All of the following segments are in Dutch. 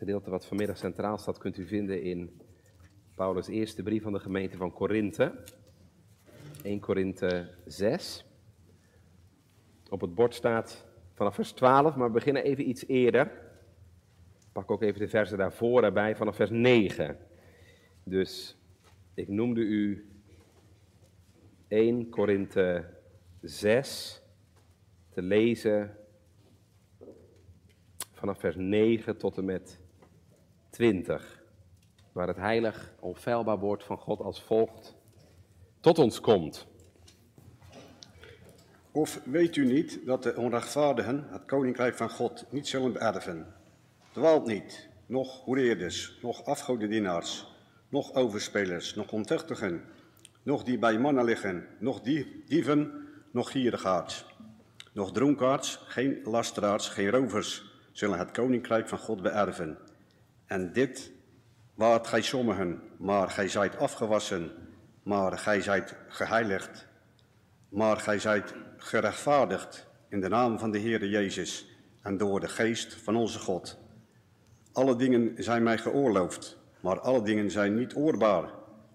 gedeelte wat vanmiddag centraal staat kunt u vinden in Paulus' eerste brief van de gemeente van Korinthe. 1 Korinthe 6. Op het bord staat vanaf vers 12, maar we beginnen even iets eerder. Pak ook even de versen daarvoor erbij, vanaf vers 9. Dus ik noemde u 1 Korinthe 6 te lezen vanaf vers 9 tot en met 20, waar het heilig, onfeilbaar woord van God als volgt tot ons komt. Of weet u niet dat de onrechtvaardigen het koninkrijk van God niet zullen beërven? Dwaalt niet, nog hoereerders, nog afgodendienaars, nog overspelers, nog ontuchtigen, nog die bij mannen liggen, nog die, dieven, nog gierigaards, nog dronkaards, geen lasteraars, geen rovers, zullen het koninkrijk van God beërven. En dit waart gij sommigen, maar gij zijt afgewassen, maar gij zijt geheiligd, maar gij zijt gerechtvaardigd in de naam van de Heere Jezus en door de geest van onze God. Alle dingen zijn mij geoorloofd, maar alle dingen zijn niet oorbaar.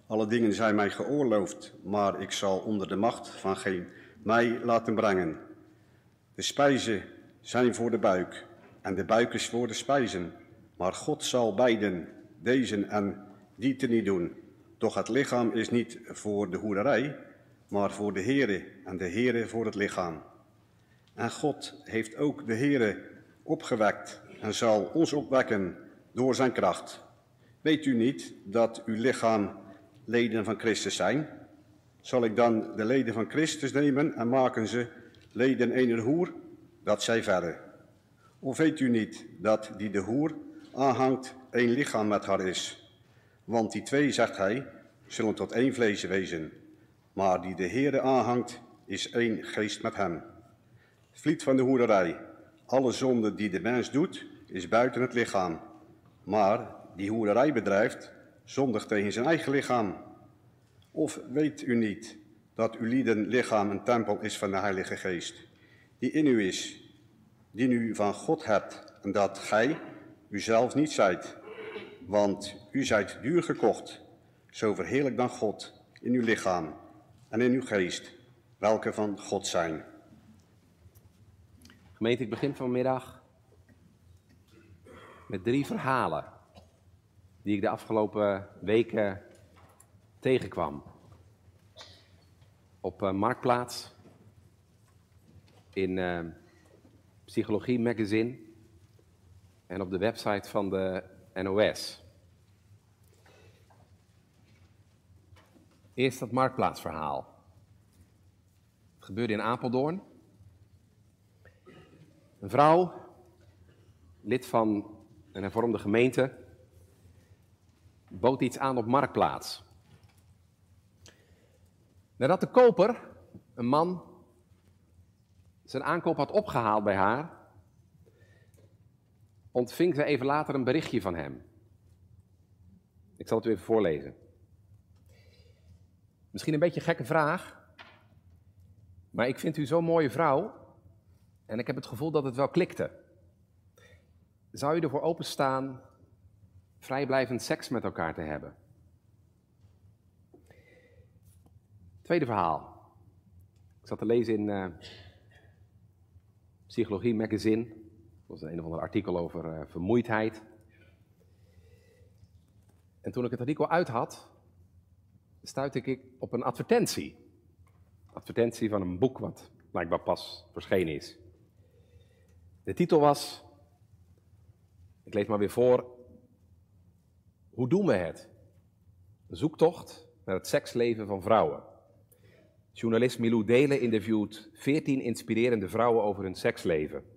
Alle dingen zijn mij geoorloofd, maar ik zal onder de macht van geen mij laten brengen. De spijzen zijn voor de buik en de buik is voor de spijzen. Maar God zal beiden, deze en die te niet doen. Doch het lichaam is niet voor de hoererij, maar voor de Heere en de Heere voor het lichaam. En God heeft ook de Heere opgewekt en zal ons opwekken door zijn kracht. Weet u niet dat uw lichaam leden van Christus zijn? Zal ik dan de leden van Christus nemen en maken ze leden eener hoer? Dat zij verder. Of weet u niet dat die de hoer aanhangt één lichaam met haar is? Want die twee, zegt hij, zullen tot één vlees wezen. Maar die de Heere aanhangt, is één geest met hem. Vliet van de hoererij. Alle zonde die de mens doet, is buiten het lichaam. Maar die hoererij bedrijft, zondig tegen zijn eigen lichaam. Of weet u niet dat uw lieden lichaam een tempel is van de Heilige Geest, die in u is, die u van God hebt, en dat gij uzelf niet zijt, want u zijt duur gekocht. Zo verheerlijk dan God in uw lichaam en in uw geest, welke van God zijn. Gemeente, ik begin vanmiddag met drie verhalen die ik de afgelopen weken tegenkwam. Op uh, Marktplaats, in uh, Psychologie Magazine en op de website van de NOS. Eerst dat Marktplaatsverhaal. Het gebeurde in Apeldoorn. Een vrouw, lid van een hervormde gemeente, bood iets aan op Marktplaats. Nadat de koper, een man, zijn aankoop had opgehaald bij haar, ontving ze even later een berichtje van hem. Ik zal het u even voorlezen. Misschien een beetje een gekke vraag, maar ik vind u zo'n mooie vrouw en ik heb het gevoel dat het wel klikte. Zou u ervoor openstaan vrijblijvend seks met elkaar te hebben? Tweede verhaal. Ik zat te lezen in uh, Psychologie Magazine. Was een of ander artikel over uh, vermoeidheid. En toen ik het artikel uit had, stuitte ik op een advertentie. Advertentie van een boek wat blijkbaar pas verschenen is. De titel was, ik lees maar weer voor, Hoe doen we het? Een zoektocht naar het seksleven van vrouwen. Journalist Milou Delen interviewt 14 inspirerende vrouwen over hun seksleven.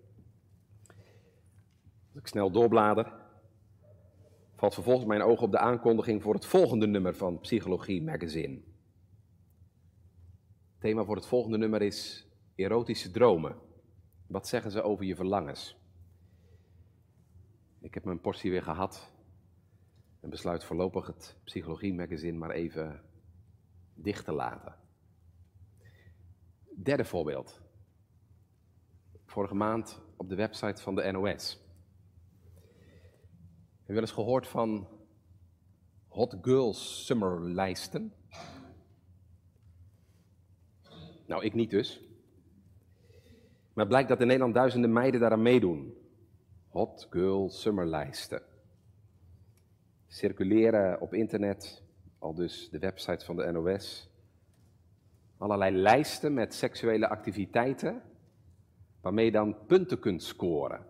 Snel doorblader, valt vervolgens mijn oog op de aankondiging voor het volgende nummer van Psychologie Magazine. Thema voor het volgende nummer is erotische dromen. Wat zeggen ze over je verlangens? Ik heb mijn portie weer gehad en besluit voorlopig het Psychologie Magazine maar even dicht te laten. Derde voorbeeld. Vorige maand op de website van de NOS. Je wel eens gehoord van Hot Girls Summer lijsten? Nou, ik niet dus. Maar het blijkt dat in Nederland duizenden meiden daaraan meedoen. Hot Girl Summer lijsten. Circuleren op internet, al dus de websites van de NOS. Allerlei lijsten met seksuele activiteiten, waarmee je dan punten kunt scoren.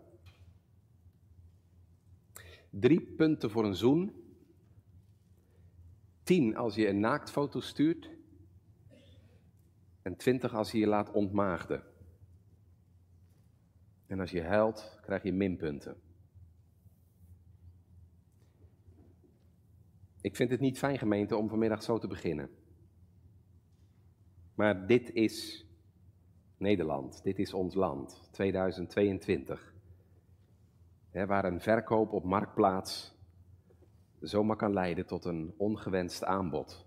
Drie punten voor een zoen. Tien als je een naaktfoto stuurt. En twintig als je je laat ontmaagden. En als je huilt, krijg je minpunten. Ik vind het niet fijn, gemeente, om vanmiddag zo te beginnen. Maar dit is Nederland, dit is ons land, 2022 waar een verkoop op marktplaats zomaar kan leiden tot een ongewenst aanbod.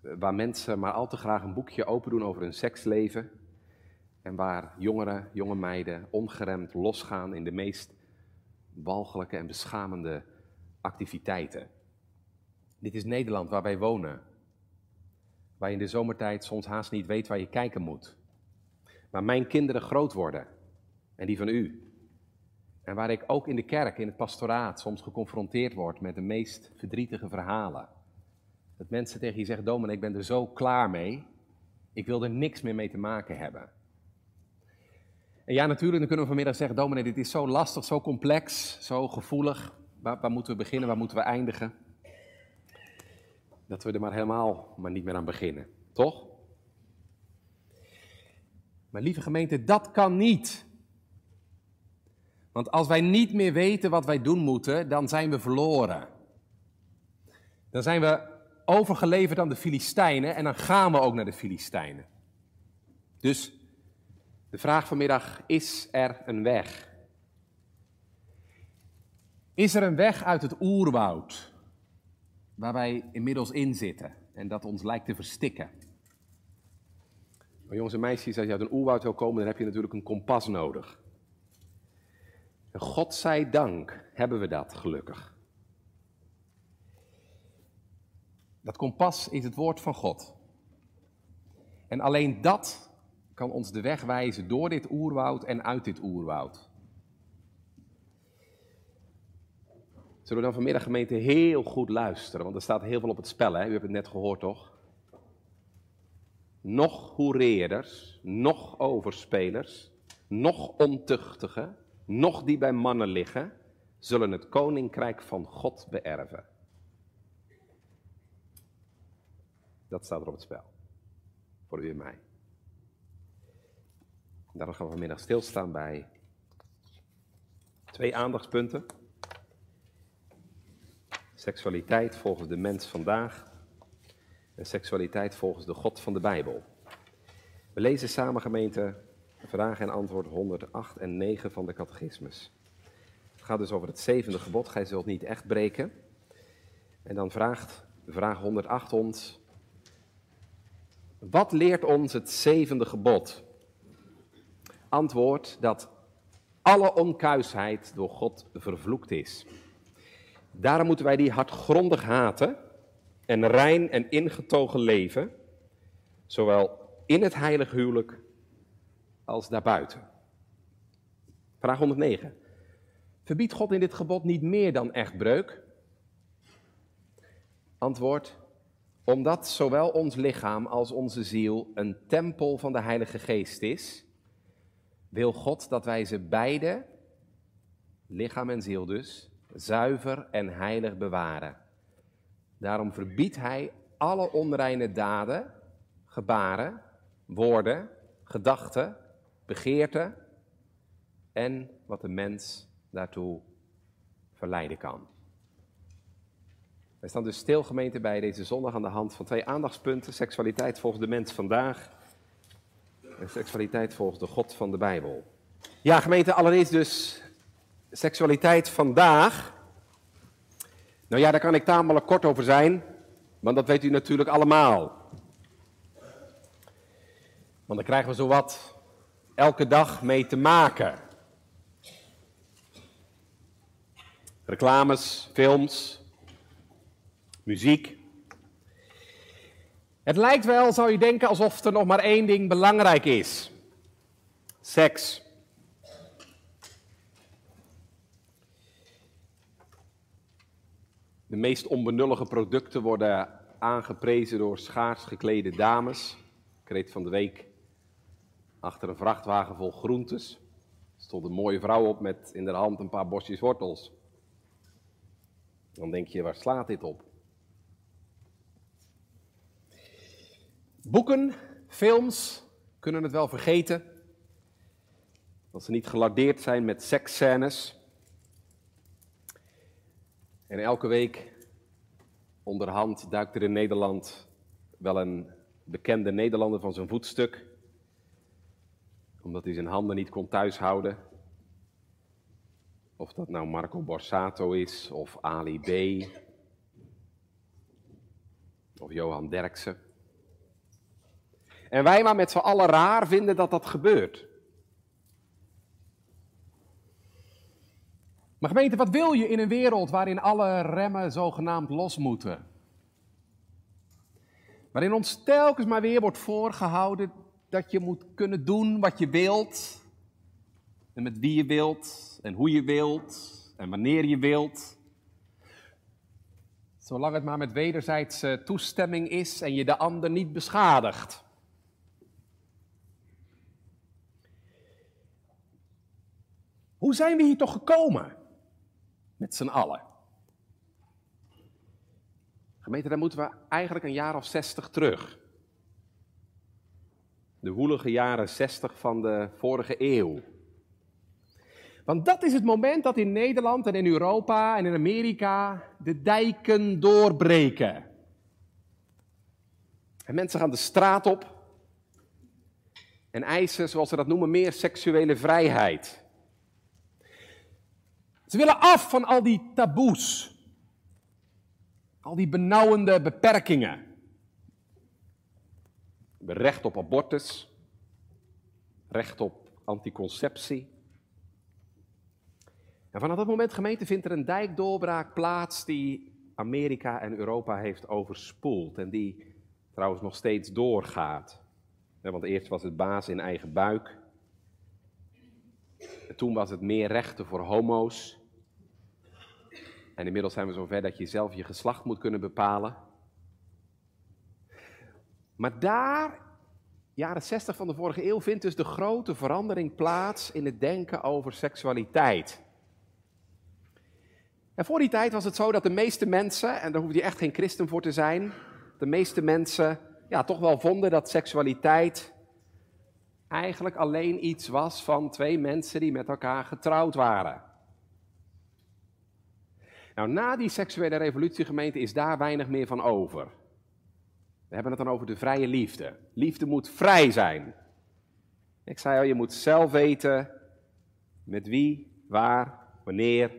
Waar mensen maar al te graag een boekje open doen over hun seksleven. En waar jongeren, jonge meiden ongeremd losgaan in de meest walgelijke en beschamende activiteiten. Dit is Nederland waar wij wonen. Waar je in de zomertijd soms haast niet weet waar je kijken moet. Waar mijn kinderen groot worden en die van u. En waar ik ook in de kerk, in het pastoraat, soms geconfronteerd word met de meest verdrietige verhalen. Dat mensen tegen je zeggen, dominee, ik ben er zo klaar mee. Ik wil er niks meer mee te maken hebben. En ja, natuurlijk, dan kunnen we vanmiddag zeggen, dominee, dit is zo lastig, zo complex, zo gevoelig. Waar, waar moeten we beginnen, waar moeten we eindigen? Dat we er maar helemaal maar niet meer aan beginnen, toch? Maar lieve gemeente, dat kan niet. Want als wij niet meer weten wat wij doen moeten, dan zijn we verloren. Dan zijn we overgeleverd aan de Filistijnen en dan gaan we ook naar de Filistijnen. Dus de vraag vanmiddag, is er een weg? Is er een weg uit het oerwoud, waar wij inmiddels in zitten en dat ons lijkt te verstikken? Maar jongens en meisjes, als je uit een oerwoud wil komen, dan heb je natuurlijk een kompas nodig. God zij dank hebben we dat gelukkig. Dat kompas is het woord van God. En alleen dat kan ons de weg wijzen door dit oerwoud en uit dit oerwoud. Zullen we dan vanmiddag gemeente heel goed luisteren, want er staat heel veel op het spel, hè? u hebt het net gehoord toch? Nog hoereerders, nog overspelers, nog ontuchtigen, nog die bij mannen liggen, zullen het koninkrijk van God beërven. Dat staat er op het spel. Voor u en mij. Daarom gaan we vanmiddag stilstaan bij twee aandachtspunten. Seksualiteit volgens de mens vandaag en seksualiteit volgens de God van de Bijbel. We lezen samen gemeente Vraag en antwoord 108 en 9 van de catechismus. Het gaat dus over het zevende gebod, gij zult niet echt breken. En dan vraagt vraag 108 ons, wat leert ons het zevende gebod? Antwoord dat alle onkuisheid door God vervloekt is. Daarom moeten wij die hardgrondig haten en rein en ingetogen leven, zowel in het heilige huwelijk als daarbuiten. Vraag 109. Verbiedt God in dit gebod niet meer dan echtbreuk? Antwoord, omdat zowel ons lichaam als onze ziel een tempel van de Heilige Geest is, wil God dat wij ze beide, lichaam en ziel dus, zuiver en heilig bewaren. Daarom verbiedt Hij alle onreine daden, gebaren, woorden, gedachten begeerte en wat de mens daartoe verleiden kan. Wij staan dus stil, gemeente, bij deze zondag aan de hand van twee aandachtspunten. Seksualiteit volgens de mens vandaag en seksualiteit volgens de God van de Bijbel. Ja, gemeente, allereerst dus seksualiteit vandaag. Nou ja, daar kan ik tamelijk kort over zijn, want dat weet u natuurlijk allemaal. Want dan krijgen we zo wat elke dag mee te maken. reclames, films, muziek. Het lijkt wel, zou je denken, alsof er nog maar één ding belangrijk is: seks. De meest onbenullige producten worden aangeprezen door schaars geklede dames. Ik van de week achter een vrachtwagen vol groentes. Stond een mooie vrouw op met in haar hand een paar bosjes wortels. Dan denk je, waar slaat dit op? Boeken, films kunnen het wel vergeten. Dat ze niet gelardeerd zijn met seksscènes. En elke week onderhand duikt er in Nederland wel een bekende Nederlander van zijn voetstuk. Omdat hij zijn handen niet kon thuishouden. Of dat nou Marco Borsato is, of Ali B. Of Johan Derksen. En wij maar met z'n allen raar vinden dat dat gebeurt. Maar gemeente, wat wil je in een wereld waarin alle remmen zogenaamd los moeten? Waarin ons telkens maar weer wordt voorgehouden dat je moet kunnen doen wat je wilt. En met wie je wilt, en hoe je wilt, en wanneer je wilt. Zolang het maar met wederzijdse toestemming is en je de ander niet beschadigt. Hoe zijn we hier toch gekomen? Met z'n allen. Gemeente, dan moeten we eigenlijk een jaar of zestig terug. De woelige jaren zestig van de vorige eeuw. Want dat is het moment dat in Nederland en in Europa en in Amerika de dijken doorbreken. En mensen gaan de straat op en eisen, zoals ze dat noemen, meer seksuele vrijheid. Ze willen af van al die taboes. Al die benauwende beperkingen. Recht op abortus. Recht op anticonceptie. En vanaf dat moment, gemeente, vindt er een dijkdoorbraak plaats die Amerika en Europa heeft overspoeld. En die trouwens nog steeds doorgaat. Want eerst was het baas in eigen buik. En toen was het meer rechten voor homo's. En inmiddels zijn we zover dat je zelf je geslacht moet kunnen bepalen. Maar daar, jaren 60 van de vorige eeuw, vindt dus de grote verandering plaats in het denken over seksualiteit. En voor die tijd was het zo dat de meeste mensen, en daar hoef je echt geen christen voor te zijn, de meeste mensen ja, toch wel vonden dat seksualiteit eigenlijk alleen iets was van twee mensen die met elkaar getrouwd waren. Nou, na die seksuele revolutiegemeente is daar weinig meer van over. We hebben het dan over de vrije liefde. Liefde moet vrij zijn. Ik zei al, je moet zelf weten met wie, waar, wanneer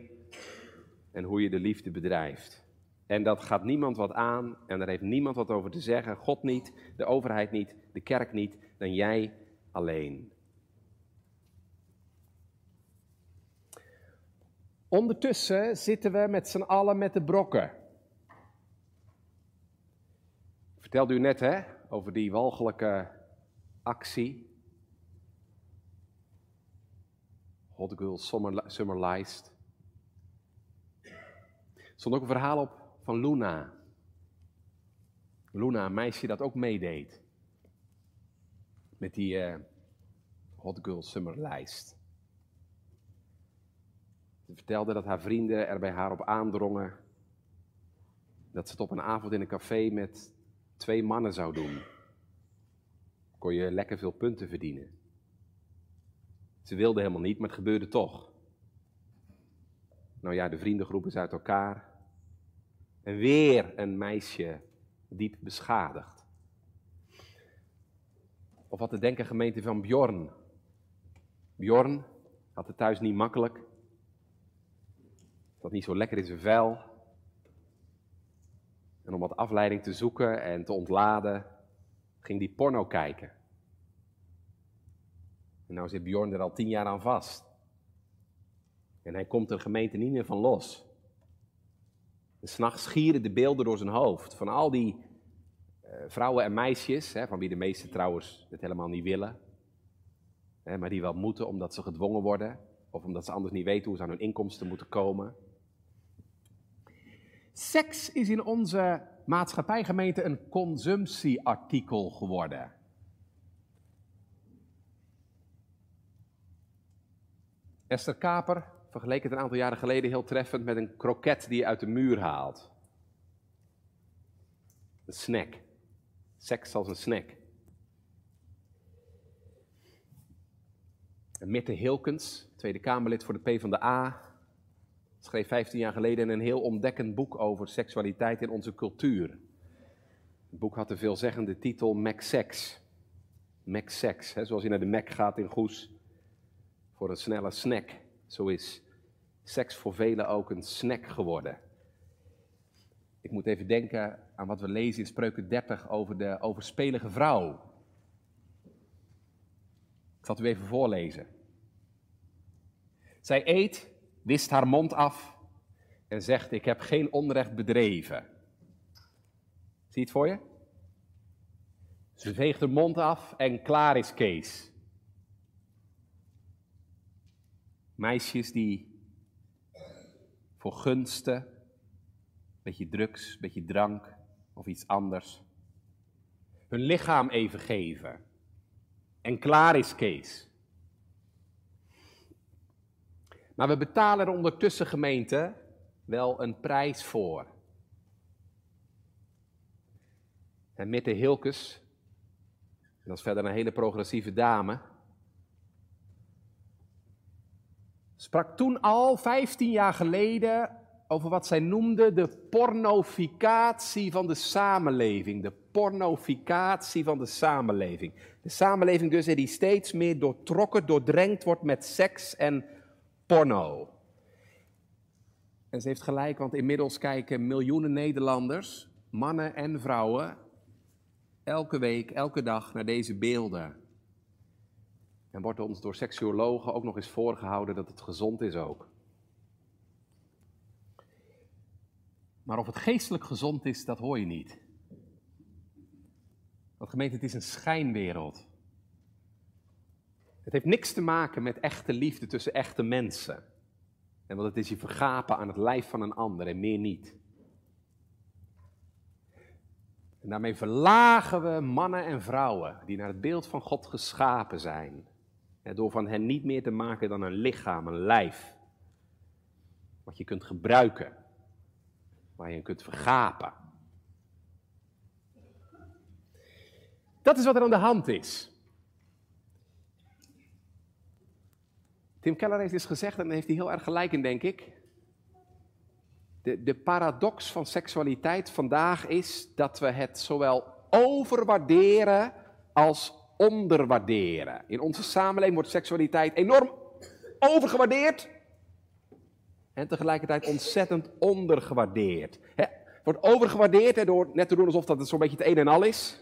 en hoe je de liefde bedrijft. En dat gaat niemand wat aan en daar heeft niemand wat over te zeggen. God niet, de overheid niet, de kerk niet, dan jij alleen. Ondertussen zitten we met z'n allen met de brokken. Ik vertelde u net hè, over die walgelijke actie. Hot Girl Summer, Summer. Er stond ook een verhaal op van Luna. Luna, een meisje dat ook meedeed. Met die uh, Hot Girl Summer Lijst. Ze vertelde dat haar vrienden er bij haar op aandrongen dat ze het op een avond in een café met twee mannen zou doen. Kon je lekker veel punten verdienen. Ze wilde helemaal niet, maar het gebeurde toch. Nou ja, de vriendengroep is uit elkaar. En weer een meisje diep beschadigd. Of wat de denken gemeente van Bjorn. Bjorn had het thuis niet makkelijk. Dat niet zo lekker in zijn vel. En om wat afleiding te zoeken en te ontladen, ging die porno kijken. En nou zit Bjorn er al tien jaar aan vast. En hij komt er gemeente niet meer van los. s'nachts schieren de beelden door zijn hoofd. Van al die uh, vrouwen en meisjes, hè, van wie de meesten trouwens het helemaal niet willen. Hè, maar die wel moeten omdat ze gedwongen worden. Of omdat ze anders niet weten hoe ze aan hun inkomsten moeten komen. Seks is in onze maatschappijgemeente een consumptieartikel geworden. Esther Kaper vergeleek het een aantal jaren geleden heel treffend met een kroket die je uit de muur haalt. Een snack. Seks als een snack. En Mitte Hilkens, Tweede Kamerlid voor de PvdA, schreef 15 jaar geleden een heel ontdekkend boek over seksualiteit in onze cultuur. Het boek had de veelzeggende titel Mac Sex. Mac Sex, hè, zoals je naar de Mac gaat in Goes voor een snelle snack. Zo is seks voor velen ook een snack geworden. Ik moet even denken aan wat we lezen in Spreuken 30 over de overspelige vrouw. Ik zal het u even voorlezen. Zij eet, wist haar mond af en zegt: Ik heb geen onrecht bedreven. Zie het voor je? Ze veegt haar mond af en klaar is Kees. Meisjes die voor gunsten, beetje drugs, beetje drank of iets anders, hun lichaam even geven. En klaar is Kees. Maar we betalen er ondertussen gemeente wel een prijs voor. En Mitte Hilkes, dat is verder een hele progressieve dame, sprak toen al, 15 jaar geleden, over wat zij noemde de pornoficatie van de samenleving. De pornoficatie van de samenleving. De samenleving dus die steeds meer doortrokken, doordrenkt wordt met seks en porno. En ze heeft gelijk, want inmiddels kijken miljoenen Nederlanders, mannen en vrouwen, elke week, elke dag naar deze beelden. En wordt ons door seksuologen ook nog eens voorgehouden dat het gezond is ook. Maar of het geestelijk gezond is, dat hoor je niet. Want gemeente, het is een schijnwereld. Het heeft niks te maken met echte liefde tussen echte mensen. En want het is je vergapen aan het lijf van een ander en meer niet. En daarmee verlagen we mannen en vrouwen die naar het beeld van God geschapen zijn. Door van hen niet meer te maken dan een lichaam, een lijf. Wat je kunt gebruiken. Waar je kunt vergapen. Dat is wat er aan de hand is. Tim Keller heeft eens gezegd, en heeft hij heel erg gelijk in, denk ik. De, de paradox van seksualiteit vandaag is dat we het zowel overwaarderen als onderwaarderen. In onze samenleving wordt seksualiteit enorm overgewaardeerd en tegelijkertijd ontzettend ondergewaardeerd. Het wordt overgewaardeerd door net te doen alsof dat het zo'n beetje het een en al is.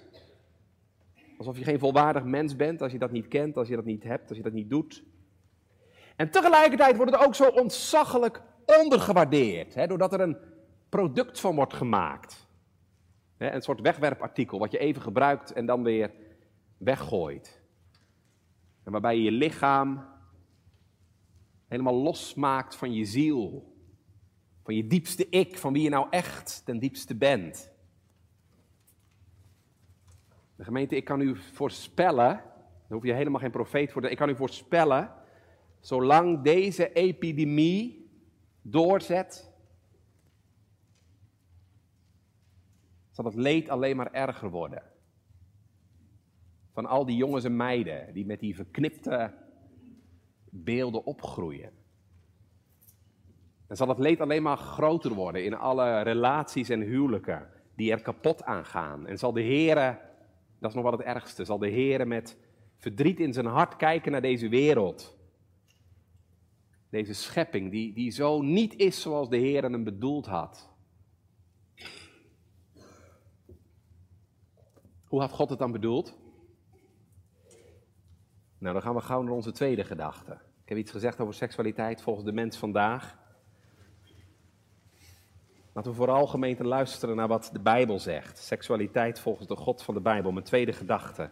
Alsof je geen volwaardig mens bent als je dat niet kent, als je dat niet hebt, als je dat niet doet. En tegelijkertijd wordt het ook zo ontzaggelijk ondergewaardeerd, hè, doordat er een product van wordt gemaakt. Hè, een soort wegwerpartikel wat je even gebruikt en dan weer weggooit. En waarbij je je lichaam helemaal losmaakt van je ziel. Van je diepste ik, van wie je nou echt ten diepste bent. De gemeente, ik kan u voorspellen, daar hoef je helemaal geen profeet voor te ik kan u voorspellen, zolang deze epidemie doorzet, zal het leed alleen maar erger worden van al die jongens en meiden die met die verknipte beelden opgroeien. Dan zal het leed alleen maar groter worden in alle relaties en huwelijken die er kapot aan gaan. En zal de Heere, dat is nog wel het ergste, zal de Heere met verdriet in zijn hart kijken naar deze wereld. Deze schepping die, die zo niet is zoals de Heer hem bedoeld had. Hoe had God het dan bedoeld? Nou, dan gaan we gauw naar onze tweede gedachte. Ik heb iets gezegd over seksualiteit volgens de mens vandaag. Laten we vooral gemeente luisteren naar wat de Bijbel zegt. Seksualiteit volgens de God van de Bijbel, mijn tweede gedachte.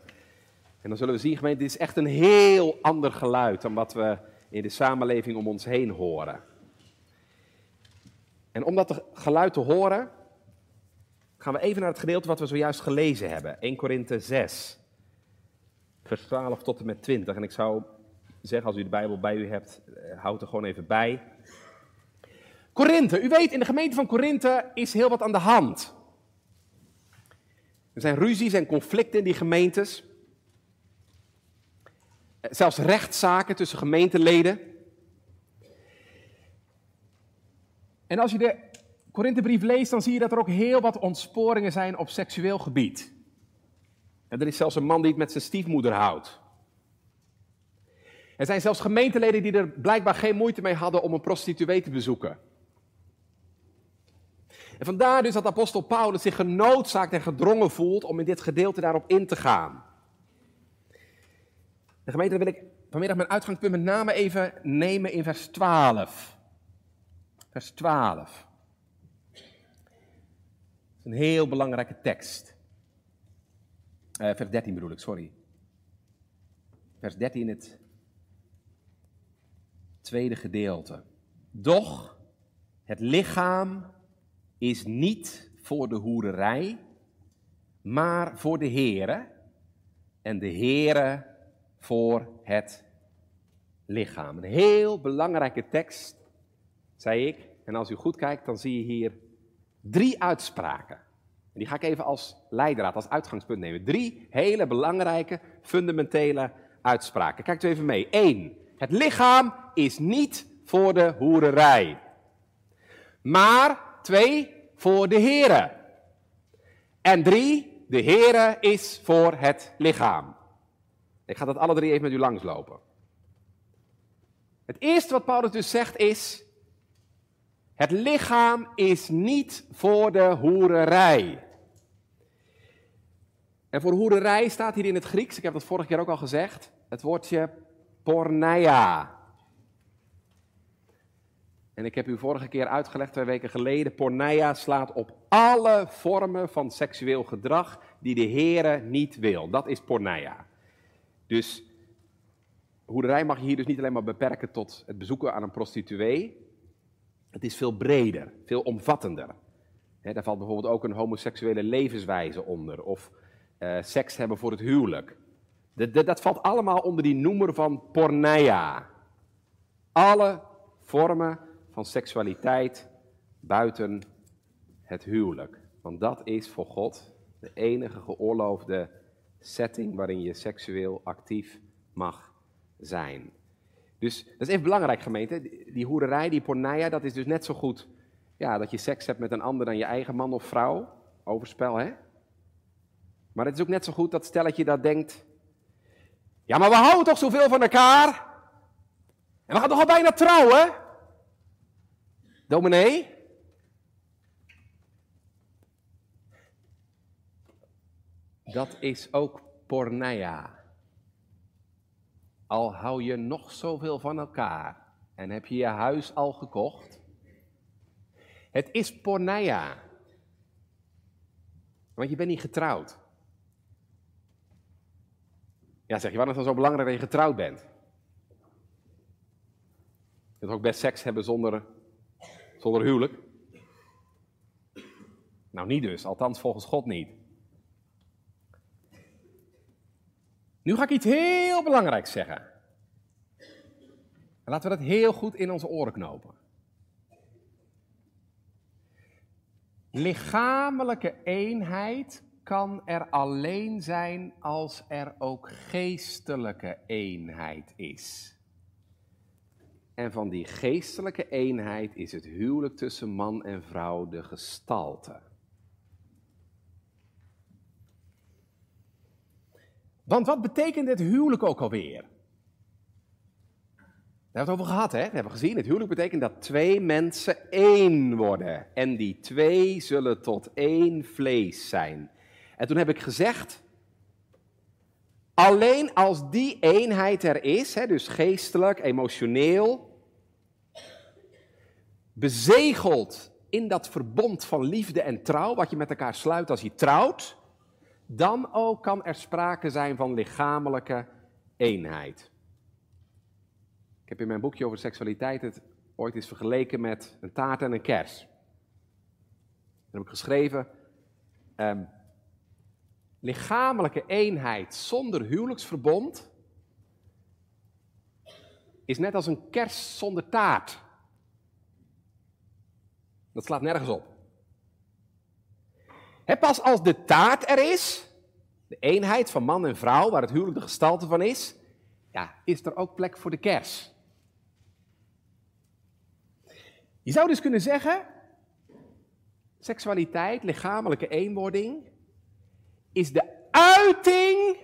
En dan zullen we zien, gemeente, dit is echt een heel ander geluid dan wat we in de samenleving om ons heen horen. En om dat geluid te horen, gaan we even naar het gedeelte wat we zojuist gelezen hebben. 1 Korinthe 6, vers 12 tot en met 20. En ik zou zeggen, als u de Bijbel bij u hebt, eh, houd er gewoon even bij. Korinthe, u weet, in de gemeente van Korinthe is heel wat aan de hand. Er zijn ruzies en conflicten in die gemeentes. Zelfs rechtszaken tussen gemeenteleden. En als je de Korinthebrief leest, dan zie je dat er ook heel wat ontsporingen zijn op seksueel gebied. Er is zelfs een man die het met zijn stiefmoeder houdt. Er zijn zelfs gemeenteleden die er blijkbaar geen moeite mee hadden om een prostituee te bezoeken. En vandaar dus dat apostel Paulus zich genoodzaakt en gedrongen voelt om in dit gedeelte daarop in te gaan. De gemeente wil ik vanmiddag mijn uitgangspunt met name even nemen in vers 12. Vers 12. Dat is een heel belangrijke tekst. Uh, vers 13 bedoel ik, sorry. Vers 13, het tweede gedeelte. Doch het lichaam is niet voor de hoererij, maar voor de Here. En de Here voor het lichaam. Een heel belangrijke tekst, zei ik. En als u goed kijkt, dan zie je hier drie uitspraken. En die ga ik even als leidraad, als uitgangspunt nemen. Drie hele belangrijke, fundamentele uitspraken. Kijkt u even mee. Eén, het lichaam is niet voor de hoererij. Maar, twee, voor de Here. En drie, de Here is voor het lichaam. Ik ga dat alle drie even met u langslopen. Het eerste wat Paulus dus zegt is, het lichaam is niet voor de hoererij. En voor hoererij staat hier in het Grieks, ik heb dat vorige keer ook al gezegd, het woordje porneia. En ik heb u vorige keer uitgelegd, twee weken geleden, porneia slaat op alle vormen van seksueel gedrag die de Heere niet wil. Dat is porneia. Dus hoerderij mag je hier dus niet alleen maar beperken tot het bezoeken aan een prostituee. Het is veel breder, veel omvattender. daar valt bijvoorbeeld ook een homoseksuele levenswijze onder, of uh, seks hebben voor het huwelijk. Dat, dat, valt allemaal onder die noemer van porneia. Alle vormen van seksualiteit buiten het huwelijk. Want dat is voor God de enige geoorloofde setting waarin je seksueel actief mag zijn. Dus dat is even belangrijk, gemeente. Die hoererij, die porneia, dat is dus net zo goed ja, dat je seks hebt met een ander dan je eigen man of vrouw. Overspel, hè? Maar het is ook net zo goed dat stelletje dat denkt: Ja, maar we houden toch zoveel van elkaar? En we gaan toch al bijna trouwen? Dominee? Dat is ook porneia. Al hou je nog zoveel van elkaar en heb je je huis al gekocht. Het is porneia. Want je bent niet getrouwd. Ja, zeg je, waarom is het dan zo belangrijk dat je getrouwd bent? Je kunt ook best seks hebben zonder, zonder huwelijk. Nou, niet dus, althans volgens God niet. Nu ga ik iets heel belangrijks zeggen. laten we dat heel goed in onze oren knopen. Lichamelijke eenheid kan er alleen zijn als er ook geestelijke eenheid is. En van die geestelijke eenheid is het huwelijk tussen man en vrouw de gestalte. Want wat betekent het huwelijk ook alweer? Daar hebben we het over gehad, hè? We hebben gezien. Het huwelijk betekent dat twee mensen één worden. En die twee zullen tot één vlees zijn. En toen heb ik gezegd, alleen als die eenheid er is, hè, dus geestelijk, emotioneel, bezegeld in dat verbond van liefde en trouw, wat je met elkaar sluit als je trouwt, dan ook kan er sprake zijn van lichamelijke eenheid. Ik heb in mijn boekje over seksualiteit het ooit eens vergeleken met een taart en een kers. Dan heb ik geschreven, um, lichamelijke eenheid zonder huwelijksverbond is net als een kers zonder taart. Dat slaat nergens op. Pas als de taart er is, de eenheid van man en vrouw, waar het huwelijk de gestalte van is, ja, is er ook plek voor de kers. Je zou dus kunnen zeggen, seksualiteit, lichamelijke eenwording, is de uiting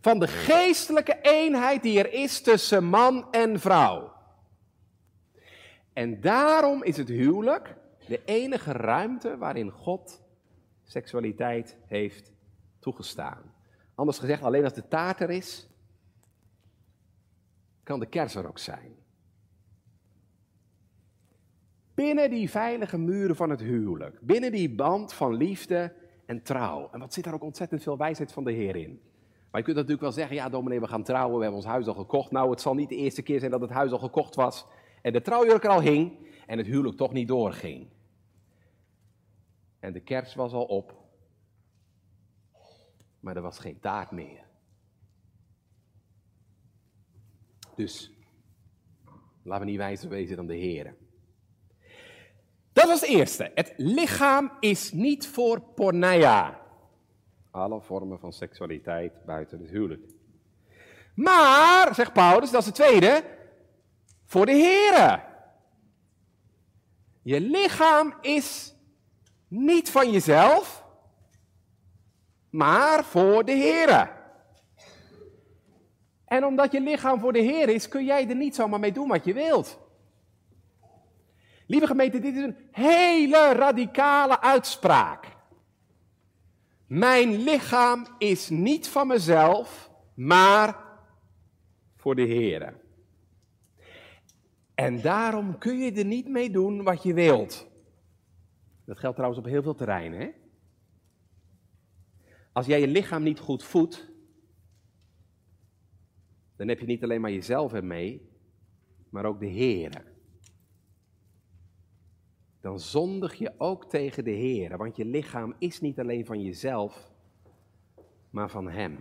van de geestelijke eenheid die er is tussen man en vrouw. En daarom is het huwelijk de enige ruimte waarin God seksualiteit heeft toegestaan. Anders gezegd, alleen als de taart er is, kan de kers er ook zijn. Binnen die veilige muren van het huwelijk, binnen die band van liefde en trouw. En wat zit daar ook ontzettend veel wijsheid van de Heer in. Maar je kunt natuurlijk wel zeggen, ja dominee, we gaan trouwen, we hebben ons huis al gekocht. Nou, het zal niet de eerste keer zijn dat het huis al gekocht was en de trouwjurk er al hing en het huwelijk toch niet doorging. En de kers was al op, maar er was geen taart meer. Dus, laten we niet wijzer wezen dan de Heer. Dat was het eerste. Het lichaam is niet voor porneia. Alle vormen van seksualiteit buiten het huwelijk. Maar, zegt Paulus, dat is het tweede, voor de Here. Je lichaam is niet van jezelf, maar voor de Here. En omdat je lichaam voor de Heer is, kun jij er niet zomaar mee doen wat je wilt. Lieve gemeente, dit is een hele radicale uitspraak. Mijn lichaam is niet van mezelf, maar voor de Heer. En daarom kun je er niet mee doen wat je wilt. Dat geldt trouwens op heel veel terreinen. Hè? Als jij je lichaam niet goed voedt, dan heb je niet alleen maar jezelf ermee, maar ook de Heer dan zondig je ook tegen de Heer. Want je lichaam is niet alleen van jezelf, maar van Hem.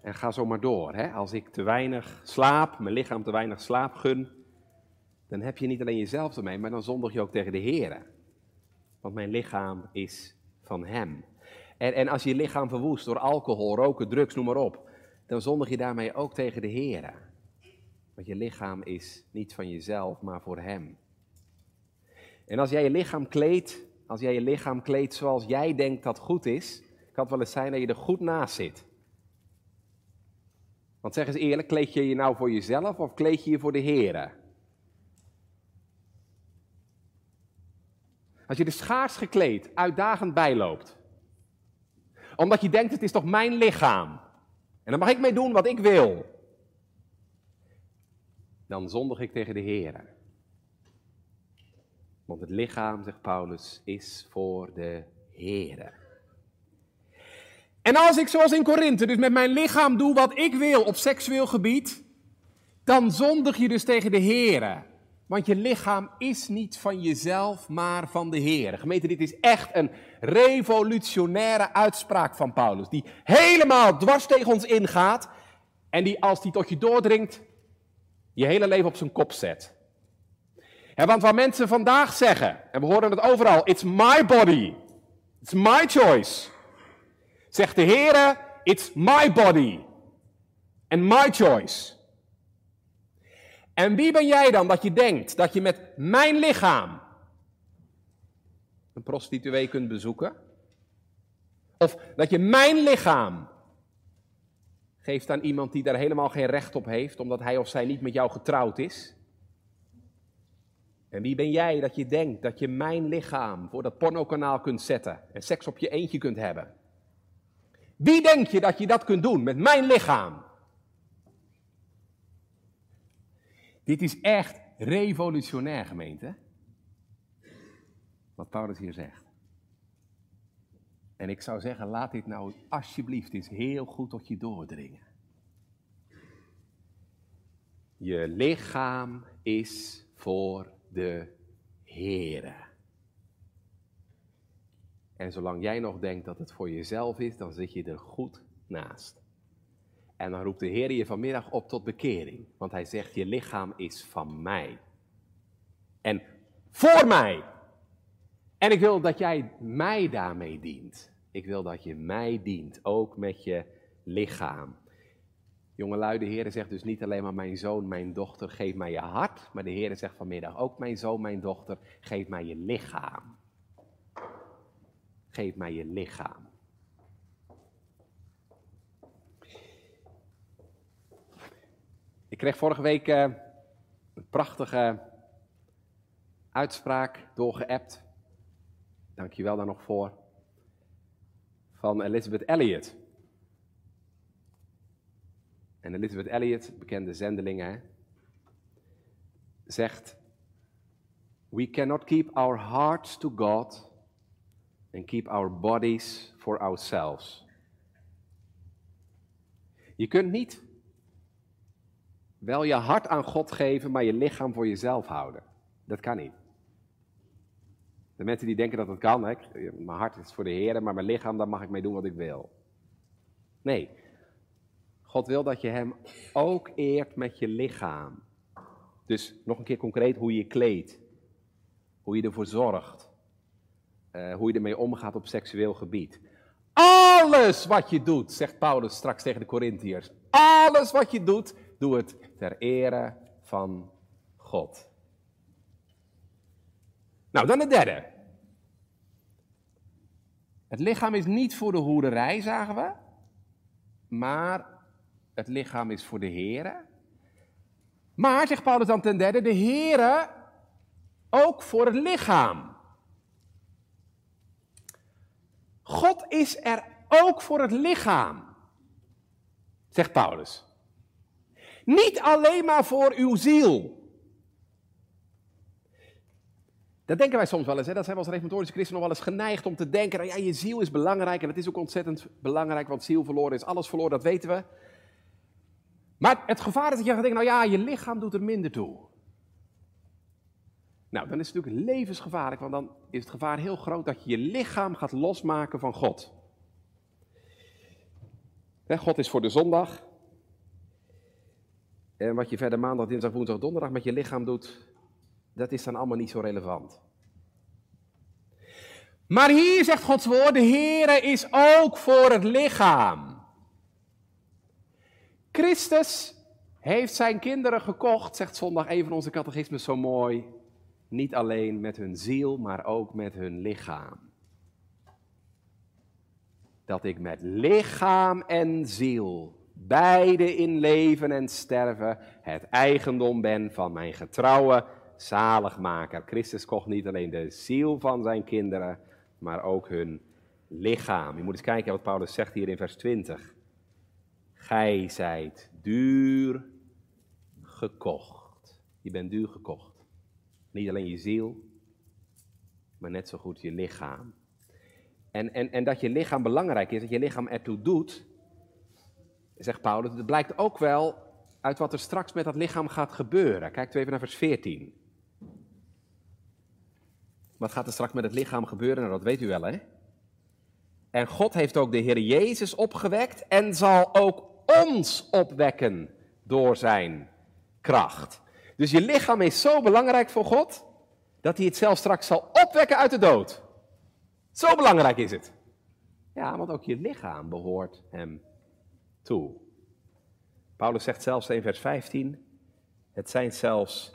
En ga zo maar door. Hè? Als ik te weinig slaap, mijn lichaam te weinig slaap gun, dan heb je niet alleen jezelf ermee, maar dan zondig je ook tegen de Heer. Want mijn lichaam is van Hem. En, en als je je lichaam verwoest door alcohol, roken, drugs, noem maar op, dan zondig je daarmee ook tegen de Heer. Want je lichaam is niet van jezelf, maar voor Hem. En als jij je lichaam kleedt, als jij je lichaam kleedt zoals jij denkt dat goed is, kan het wel eens zijn dat je er goed naast zit. Want zeg eens eerlijk, kleed je je nou voor jezelf of kleed je je voor de Heer? Als je er schaars gekleed, uitdagend bijloopt, omdat je denkt het is toch mijn lichaam en dan mag ik mee doen wat ik wil, dan zondig ik tegen de Heer. Want het lichaam, zegt Paulus, is voor de Here. En als ik zoals in Korinthe dus met mijn lichaam doe wat ik wil op seksueel gebied, dan zondig je dus tegen de Here. Want je lichaam is niet van jezelf, maar van de Heer. Gemeente, dit is echt een revolutionaire uitspraak van Paulus. Die helemaal dwars tegen ons ingaat. En die als die tot je doordringt, je hele leven op zijn kop zet want wat mensen vandaag zeggen, en we horen het overal, it's my body, it's my choice. Zegt de Heere, it's my body and my choice. En wie ben jij dan dat je denkt dat je met mijn lichaam een prostituee kunt bezoeken? Of dat je mijn lichaam geeft aan iemand die daar helemaal geen recht op heeft, omdat hij of zij niet met jou getrouwd is? En wie ben jij dat je denkt dat je mijn lichaam voor dat pornokanaal kunt zetten en seks op je eentje kunt hebben? Wie denk je dat je dat kunt doen met mijn lichaam? Dit is echt revolutionair, gemeente. Wat Paulus hier zegt. En ik zou zeggen, laat dit nou alsjeblieft eens heel goed tot je doordringen. Je lichaam is voor de Heere. En zolang jij nog denkt dat het voor jezelf is, dan zit je er goed naast. En dan roept de Heer je vanmiddag op tot bekering. Want hij zegt, je lichaam is van mij. En voor mij. En ik wil dat jij mij daarmee dient. Ik wil dat je mij dient, ook met je lichaam. Jongelui, de Heer zegt dus niet alleen maar mijn zoon, mijn dochter, geef mij je hart. Maar de Heer zegt vanmiddag ook mijn zoon, mijn dochter, geef mij je lichaam. Geef mij je lichaam. Ik kreeg vorige week uh, een prachtige uitspraak doorgeappt. Dank je wel daar nog voor. Van Elizabeth Elliot. En Elizabeth Elliot, bekende zendelingen, zegt: We cannot keep our hearts to God and keep our bodies for ourselves. Je kunt niet wel je hart aan God geven, maar je lichaam voor jezelf houden. Dat kan niet. De mensen die denken dat dat kan, hè? mijn hart is voor de Heer, maar mijn lichaam, daar mag ik mee doen wat ik wil. Nee, God wil dat je Hem ook eert met je lichaam. Dus nog een keer concreet hoe je je kleedt, hoe je ervoor zorgt, uh, hoe je ermee omgaat op seksueel gebied. Alles wat je doet, zegt Paulus straks tegen de Corinthiërs, alles wat je doet, doe het ter ere van God. Nou, dan de derde. Het lichaam is niet voor de hoerderij, zagen we, maar het lichaam is voor de Here. Maar, zegt Paulus dan ten derde, de Here ook voor het lichaam. God is er ook voor het lichaam, zegt Paulus. Niet alleen maar voor uw ziel. Dat denken wij soms wel eens. Hè? Dat zijn we als reformatorische christenen nog wel eens geneigd om te denken. Ja, je ziel is belangrijk en het is ook ontzettend belangrijk, want ziel verloren is alles verloren, dat weten we. Maar het gevaar is dat je gaat denken, nou ja, je lichaam doet er minder toe. Nou, dan is het natuurlijk levensgevaarlijk, want dan is het gevaar heel groot dat je je lichaam gaat losmaken van God. God is voor de zondag. En wat je verder maandag, dinsdag, woensdag, donderdag met je lichaam doet, dat is dan allemaal niet zo relevant. Maar hier zegt Gods woord, de Heere is ook voor het lichaam. Christus heeft zijn kinderen gekocht, zegt zondag een van onze catechismen zo mooi. Niet alleen met hun ziel, maar ook met hun lichaam. Dat ik met lichaam en ziel, beide in leven en sterven, het eigendom ben van mijn getrouwe zaligmaker. Christus kocht niet alleen de ziel van zijn kinderen, maar ook hun lichaam. Je moet eens kijken wat Paulus zegt hier in vers 20. Gij zijt duur gekocht. Je bent duur gekocht. Niet alleen je ziel, maar net zo goed je lichaam. En, en, en dat je lichaam belangrijk is, dat je lichaam ertoe doet, zegt Paulus, dat blijkt ook wel uit wat er straks met dat lichaam gaat gebeuren. Kijk even naar vers 14. Wat gaat er straks met het lichaam gebeuren? Nou, dat weet u wel, hè? En God heeft ook de Heer Jezus opgewekt en zal ook ons opwekken door zijn kracht. Dus je lichaam is zo belangrijk voor God, dat hij het zelf straks zal opwekken uit de dood. Zo belangrijk is het. Ja, want ook je lichaam behoort hem Paulus zegt zelfs in vers 15, het zijn zelfs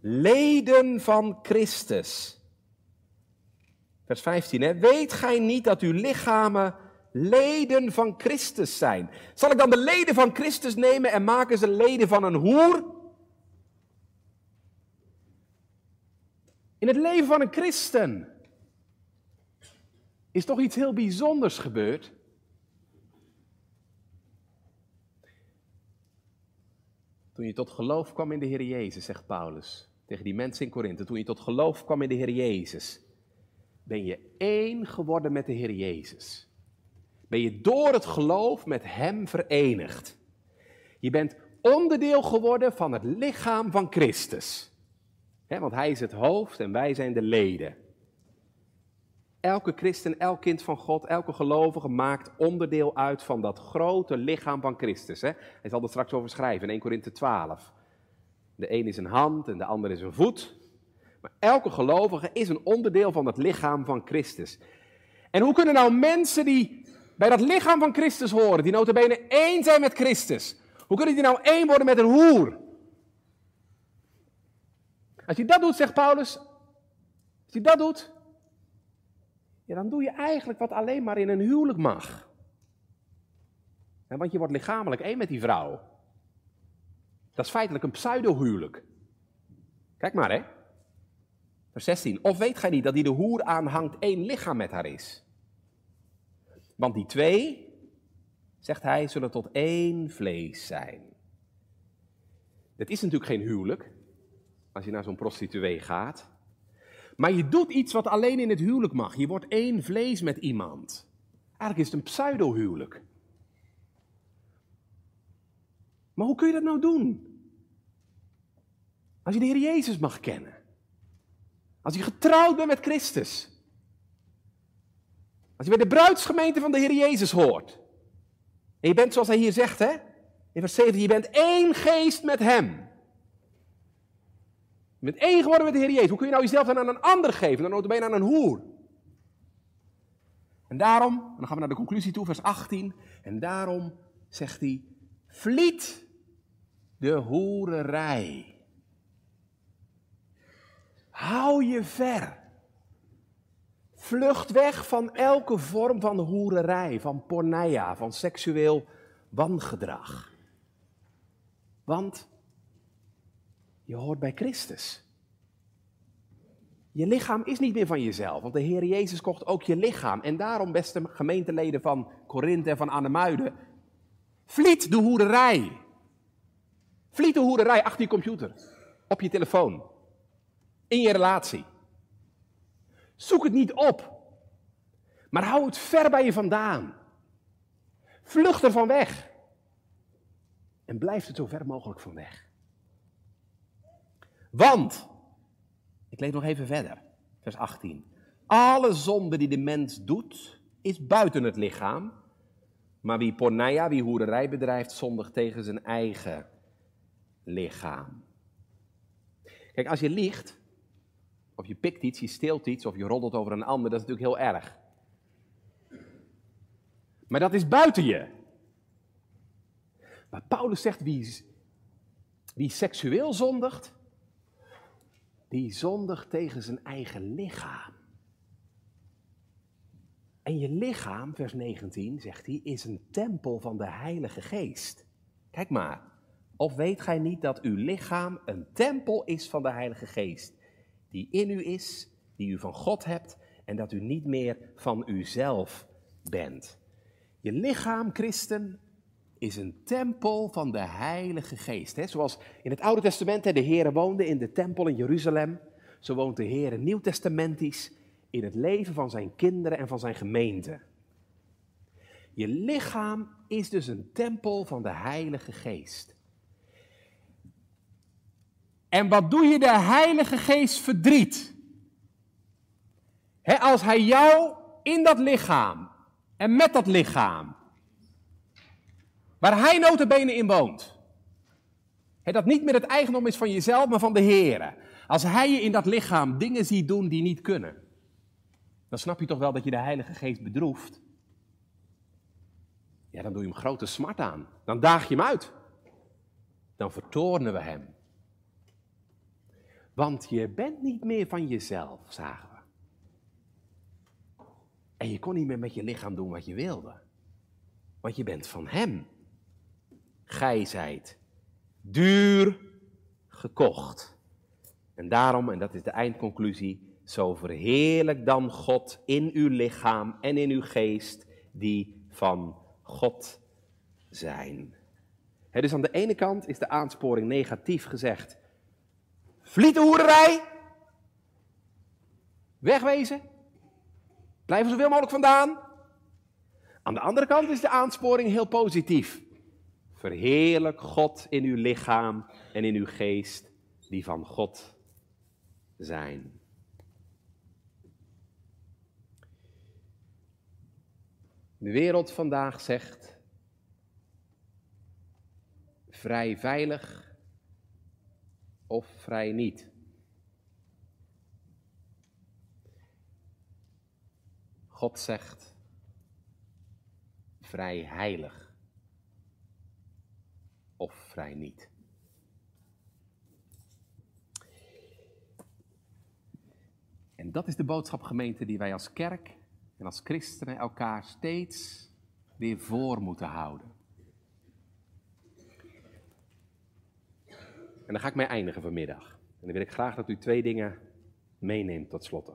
leden van Christus. Vers 15, hè? weet gij niet dat uw lichamen leden van Christus zijn. Zal ik dan de leden van Christus nemen en maken ze leden van een hoer? In het leven van een christen is toch iets heel bijzonders gebeurd. Toen je tot geloof kwam in de Heer Jezus, zegt Paulus tegen die mensen in Korinthe, toen je tot geloof kwam in de Heer Jezus, ben je één geworden met de Heer Jezus. Ben je door het geloof met Hem verenigd. Je bent onderdeel geworden van het lichaam van Christus. want Hij is het hoofd en wij zijn de leden. Elke christen, elk kind van God, elke gelovige maakt onderdeel uit van dat grote lichaam van Christus. Hij zal er straks over schrijven in 1 Korinthe 12. De een is een hand en de ander is een voet. Maar elke gelovige is een onderdeel van het lichaam van Christus. En hoe kunnen nou mensen die bij dat lichaam van Christus horen, die notabene één zijn met Christus, hoe kunnen die nou één worden met een hoer? Als je dat doet, zegt Paulus, als je dat doet, dan doe je eigenlijk wat alleen maar in een huwelijk mag. want je wordt lichamelijk één met die vrouw. Dat is feitelijk een pseudo-huwelijk. Kijk maar, hè. Vers 16. Of weet gij niet dat die de hoer aanhangt één lichaam met haar is? Want die twee, zegt hij, zullen tot één vlees zijn. Het is natuurlijk geen huwelijk, als je naar zo'n prostituee gaat. Maar je doet iets wat alleen in het huwelijk mag. Je wordt één vlees met iemand. Eigenlijk is het een pseudo-huwelijk. Maar hoe kun je dat nou doen? Als je de Heer Jezus mag kennen. Als je getrouwd bent met Christus. Als je bij de bruidsgemeente van de Heer Jezus hoort. En je bent zoals hij hier zegt, hè? In vers 17, je bent één geest met hem. Je bent één geworden met de Heer Jezus. Hoe kun je nou jezelf dan aan een ander geven? Dan ben aan een hoer. En daarom, en dan gaan we naar de conclusie toe, vers 18. En daarom zegt hij, vliet de hoererij. Hou je ver. Vlucht weg van elke vorm van hoererij, van porneia, van seksueel wangedrag. Want je hoort bij Christus. Je lichaam is niet meer van jezelf, want de Heer Jezus kocht ook je lichaam. En daarom, beste gemeenteleden van Korinthe en van Annemuiden, vliet de hoererij. Vliet de hoererij achter je computer, op je telefoon, in je relatie. Zoek het niet op, maar hou het ver bij je vandaan. Vlucht er van weg. En blijf er zo ver mogelijk van weg. Want, ik lees nog even verder, vers 18. Alle zonde die de mens doet, is buiten het lichaam. Maar wie porneia, wie hoererij bedrijft, zondigt tegen zijn eigen lichaam. Kijk, als je liegt, of je pikt iets, je steelt iets, of je roddelt over een ander, dat is natuurlijk heel erg. Maar dat is buiten je. Maar Paulus zegt, wie, wie seksueel zondigt, die zondigt tegen zijn eigen lichaam. En je lichaam, vers 19, zegt hij, is een tempel van de Heilige Geest. Kijk maar. Of weet gij niet dat uw lichaam een tempel is van de Heilige Geest, die in u is, die u van God hebt en dat u niet meer van uzelf bent. Je lichaam, christen, is een tempel van de Heilige Geest. Hè? Zoals in het Oude Testament de Heer woonde in de tempel in Jeruzalem, zo woont de Heer nieuwtestamentisch in het leven van zijn kinderen en van zijn gemeente. Je lichaam is dus een tempel van de Heilige Geest. En wat doe je de Heilige Geest verdriet? als Hij jou in dat lichaam en met dat lichaam, waar Hij notabene in woont, dat niet meer het eigendom is van jezelf, maar van de Heer. Als Hij je in dat lichaam dingen ziet doen die niet kunnen, dan snap je toch wel dat je de Heilige Geest bedroeft. Ja, dan doe je hem grote smart aan. Dan daag je hem uit. Dan vertoornen we hem. Want je bent niet meer van jezelf, zagen we. En je kon niet meer met je lichaam doen wat je wilde. Want je bent van Hem. Gij zijt duur gekocht. En daarom, en dat is de eindconclusie, zo verheerlijk dan God in uw lichaam en in uw geest, die van God zijn. dus aan de ene kant is de aansporing negatief gezegd. Vliet de. Wegwezen. Blijf er zoveel mogelijk vandaan. Aan de andere kant is de aansporing heel positief. Verheerlijk God in uw lichaam en in uw geest, die van God zijn. De wereld vandaag zegt vrij veilig of vrij niet. God zegt vrij heilig of vrij niet. En dat is de boodschap, gemeente, die wij als kerk en als christenen elkaar steeds weer voor moeten houden. En dan ga ik mee eindigen vanmiddag. En dan wil ik graag dat u twee dingen meeneemt tot slotte.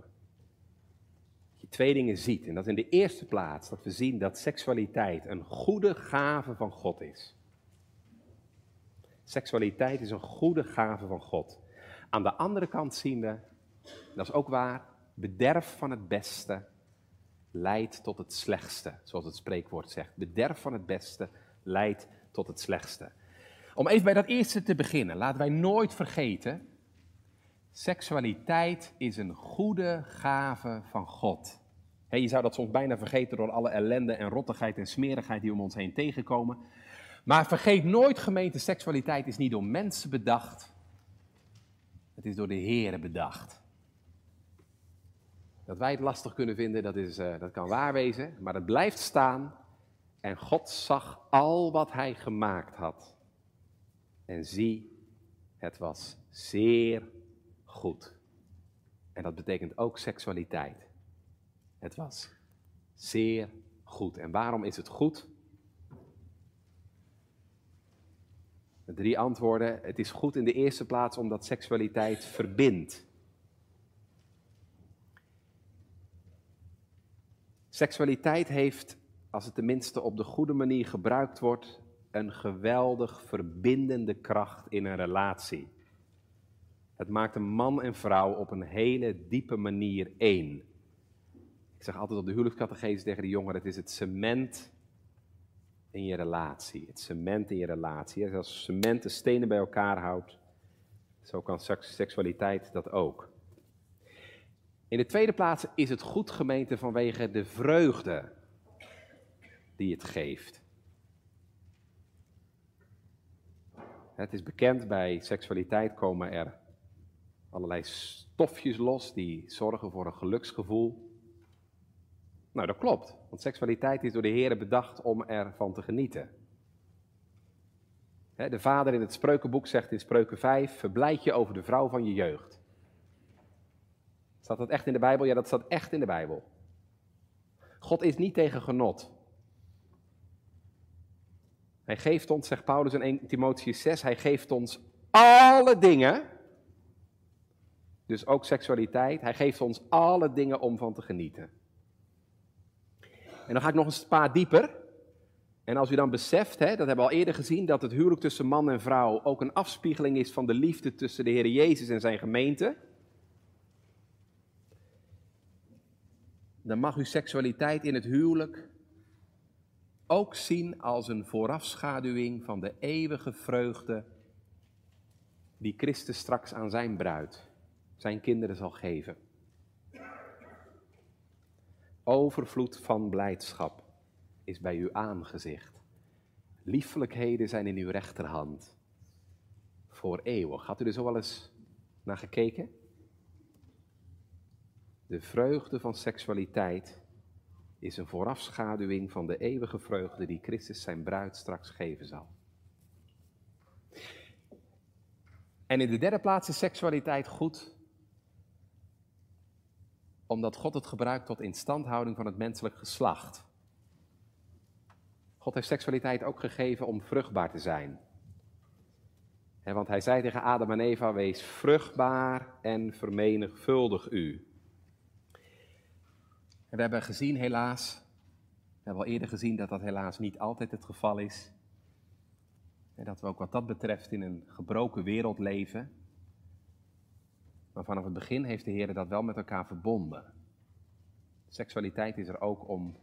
Dat je twee dingen ziet. En dat in de eerste plaats dat we zien dat seksualiteit een goede gave van God is. Seksualiteit is een goede gave van God. Aan de andere kant zien we, dat is ook waar, bederf van het beste leidt tot het slechtste, zoals het spreekwoord zegt. Bederf van het beste leidt tot het slechtste. Om even bij dat eerste te beginnen, laten wij nooit vergeten, seksualiteit is een goede gave van God. je zou dat soms bijna vergeten door alle ellende en rottigheid en smerigheid die om ons heen tegenkomen. Maar vergeet nooit, gemeente, seksualiteit is niet door mensen bedacht. Het is door de Heer bedacht. Dat wij het lastig kunnen vinden, dat, is, uh, dat kan waar wezen, maar het blijft staan. En God zag al wat hij gemaakt had. En zie, het was zeer goed. En dat betekent ook seksualiteit. Het was zeer goed. En waarom is het goed? Drie antwoorden. Het is goed in de eerste plaats omdat seksualiteit verbindt. Seksualiteit heeft, als het tenminste op de goede manier gebruikt wordt, een geweldig verbindende kracht in een relatie. Het maakt een man en vrouw op een hele diepe manier één. Ik zeg altijd op de huwelijkscategesis tegen de jongeren, het is het cement in je relatie. Het cement in je relatie. Als cement de stenen bij elkaar houdt, zo kan seksualiteit dat ook. In de tweede plaats is het goed gemeente vanwege de vreugde die het geeft. Het is bekend, bij seksualiteit komen er allerlei stofjes los die zorgen voor een geluksgevoel. Nou, dat klopt, want seksualiteit is door de Heer bedacht om ervan te genieten. De vader in het spreukenboek zegt in spreuken 5, verblijd je over de vrouw van je jeugd. Staat dat echt in de Bijbel? Ja, dat staat echt in de Bijbel. God is niet tegen genot. Hij geeft ons, zegt Paulus in 1 Timotheus 6, hij geeft ons alle dingen. Dus ook seksualiteit. Hij geeft ons alle dingen om van te genieten. En dan ga ik nog een paar dieper. En als u dan beseft, hè, dat hebben we al eerder gezien, dat het huwelijk tussen man en vrouw ook een afspiegeling is van de liefde tussen de Heer Jezus en zijn gemeente. Dan mag uw seksualiteit in het huwelijk ook zien als een voorafschaduwing van de eeuwige vreugde die Christus straks aan zijn bruid, zijn kinderen zal geven. Overvloed van blijdschap is bij uw aangezicht. Liefelijkheden zijn in uw rechterhand. Voor eeuwig. Had u er zo wel eens naar gekeken? De vreugde van seksualiteit is een voorafschaduwing van de eeuwige vreugde die Christus zijn bruid straks geven zal. En in de derde plaats is seksualiteit goed, omdat God het gebruikt tot instandhouding van het menselijk geslacht. God heeft seksualiteit ook gegeven om vruchtbaar te zijn. want hij zei tegen Adam en Eva: Wees vruchtbaar en vermenigvuldig u. En we hebben gezien, helaas, we hebben al eerder gezien dat dat helaas niet altijd het geval is. En dat we ook wat dat betreft in een gebroken wereld leven. Maar vanaf het begin heeft de Heer dat wel met elkaar verbonden. Seksualiteit is er ook om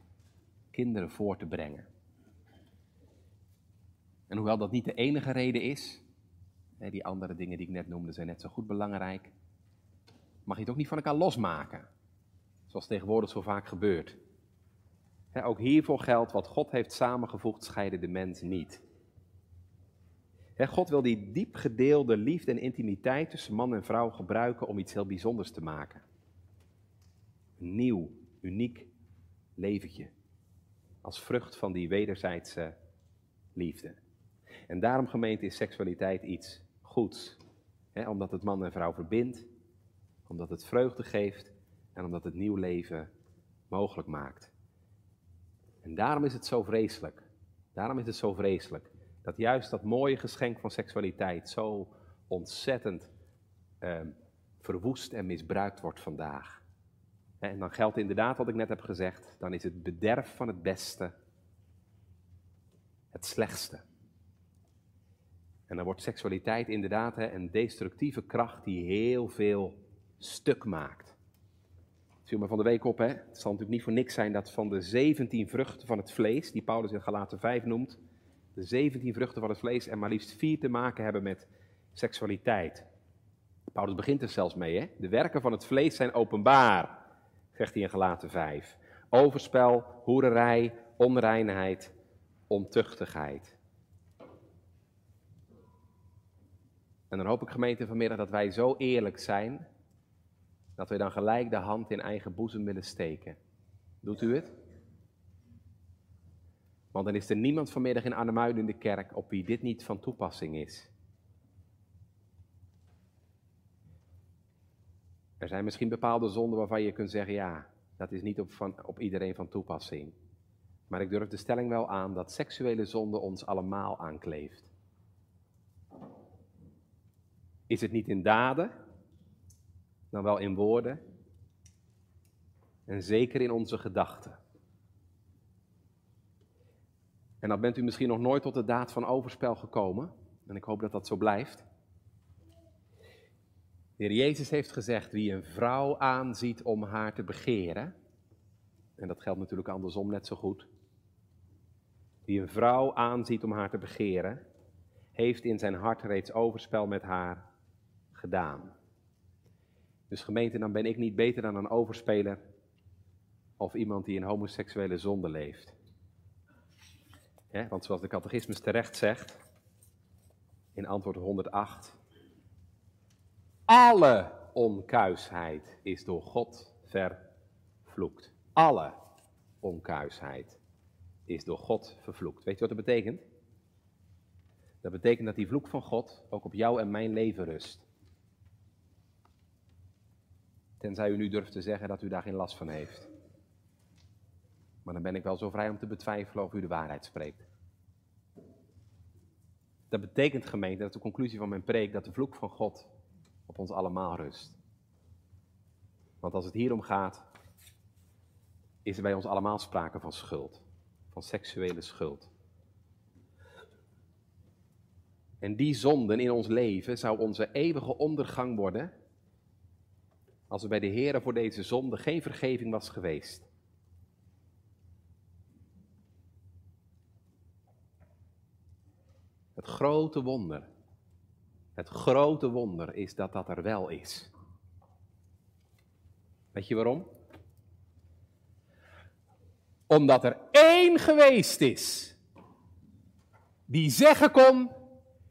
kinderen voor te brengen. En hoewel dat niet de enige reden is, die andere dingen die ik net noemde zijn net zo goed belangrijk, mag je het ook niet van elkaar losmaken. Zoals tegenwoordig zo vaak gebeurt. ook hiervoor geldt, wat God heeft samengevoegd, scheiden de mens niet. God wil die diep gedeelde liefde en intimiteit tussen man en vrouw gebruiken om iets heel bijzonders te maken. Een nieuw, uniek leventje. Als vrucht van die wederzijdse liefde. En daarom, gemeente, is seksualiteit iets goeds. omdat het man en vrouw verbindt, omdat het vreugde geeft en omdat het nieuw leven mogelijk maakt. En daarom is het zo vreselijk. Daarom is het zo vreselijk dat juist dat mooie geschenk van seksualiteit zo ontzettend ehm, verwoest en misbruikt wordt vandaag. En dan geldt inderdaad wat ik net heb gezegd, dan is het bederf van het beste het slechtste. En dan wordt seksualiteit inderdaad een destructieve kracht die heel veel stuk maakt. Het viel me van de week op, hè? het zal natuurlijk niet voor niks zijn dat van de 17 vruchten van het vlees, die Paulus in Galaten 5 noemt, de 17 vruchten van het vlees en maar liefst vier te maken hebben met seksualiteit. Paulus begint er zelfs mee, hè? De werken van het vlees zijn openbaar, zegt hij in Galaten 5. Overspel, hoererij, onreinheid, ontuchtigheid. En dan hoop ik gemeente vanmiddag dat wij zo eerlijk zijn, dat we dan gelijk de hand in eigen boezem willen steken. Doet u het? Want dan is er niemand vanmiddag in Arnhemuiden in de kerk op wie dit niet van toepassing is. Er zijn misschien bepaalde zonden waarvan je kunt zeggen, ja, dat is niet op, van, op iedereen van toepassing. Maar ik durf de stelling wel aan dat seksuele zonde ons allemaal aankleeft. Is het niet in daden, dan wel in woorden en zeker in onze gedachten. En dan bent u misschien nog nooit tot de daad van overspel gekomen. En ik hoop dat dat zo blijft. De heer Jezus heeft gezegd, wie een vrouw aanziet om haar te begeren, en dat geldt natuurlijk andersom net zo goed, wie een vrouw aanziet om haar te begeren, heeft in zijn hart reeds overspel met haar gedaan. Dus gemeente, dan ben ik niet beter dan een overspeler of iemand die in homoseksuele zonde leeft want zoals de catechismus terecht zegt, in antwoord 108, alle onkuisheid is door God vervloekt. Alle onkuisheid is door God vervloekt. Weet je wat dat betekent? Dat betekent dat die vloek van God ook op jou en mijn leven rust. Tenzij u nu durft te zeggen dat u daar geen last van heeft. Maar dan ben ik wel zo vrij om te betwijfelen of u de waarheid spreekt. Dat betekent gemeente, dat de conclusie van mijn preek, dat de vloek van God op ons allemaal rust. Want als het hierom gaat, is er bij ons allemaal sprake van schuld, van seksuele schuld. En die zonden in ons leven zou onze eeuwige ondergang worden als er bij de Heer voor deze zonde geen vergeving was geweest. Het grote wonder, het grote wonder is dat dat er wel is. Weet je waarom? Omdat er één geweest is die zeggen kon,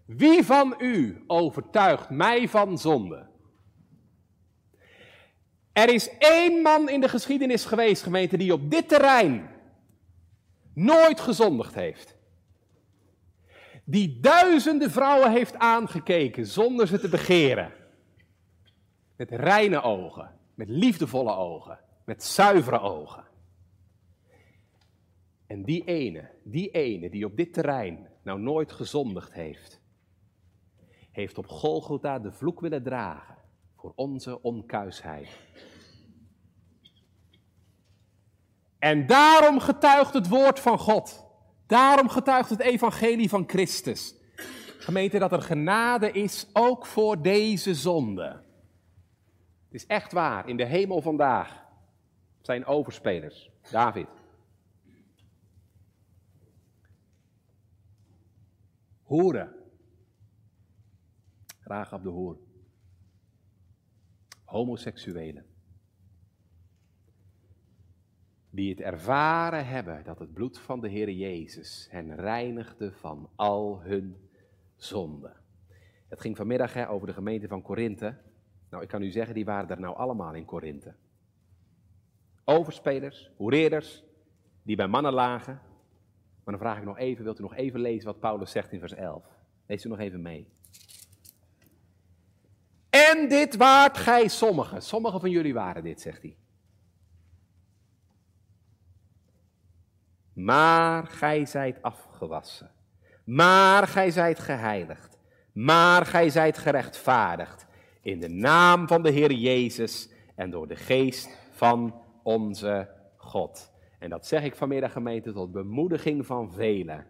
wie van u overtuigt mij van zonde? Er is één man in de geschiedenis geweest, gemeente, die op dit terrein nooit gezondigd heeft die duizenden vrouwen heeft aangekeken zonder ze te begeren. Met reine ogen, met liefdevolle ogen, met zuivere ogen. En die ene, die ene die op dit terrein nou nooit gezondigd heeft, heeft op Golgotha de vloek willen dragen voor onze onkuisheid. En daarom getuigt het woord van God Daarom getuigt het evangelie van Christus. Gemeente, dat er genade is ook voor deze zonde. Het is echt waar, in de hemel vandaag zijn overspelers. David. Hoeren. Graag op de hoer. Homoseksuelen. Die het ervaren hebben dat het bloed van de Heer Jezus hen reinigde van al hun zonden. Het ging vanmiddag hè, over de gemeente van Korinthe. Nou, ik kan u zeggen, die waren er nou allemaal in Korinthe. Overspelers, hoereerders, die bij mannen lagen. Maar dan vraag ik nog even, wilt u nog even lezen wat Paulus zegt in vers 11? Lees u nog even mee. En dit waart gij sommigen. Sommigen van jullie waren dit, zegt hij. Maar gij zijt afgewassen. Maar gij zijt geheiligd. Maar gij zijt gerechtvaardigd. In de naam van de Heer Jezus en door de geest van onze God. En dat zeg ik vanmiddag gemeente tot bemoediging van velen.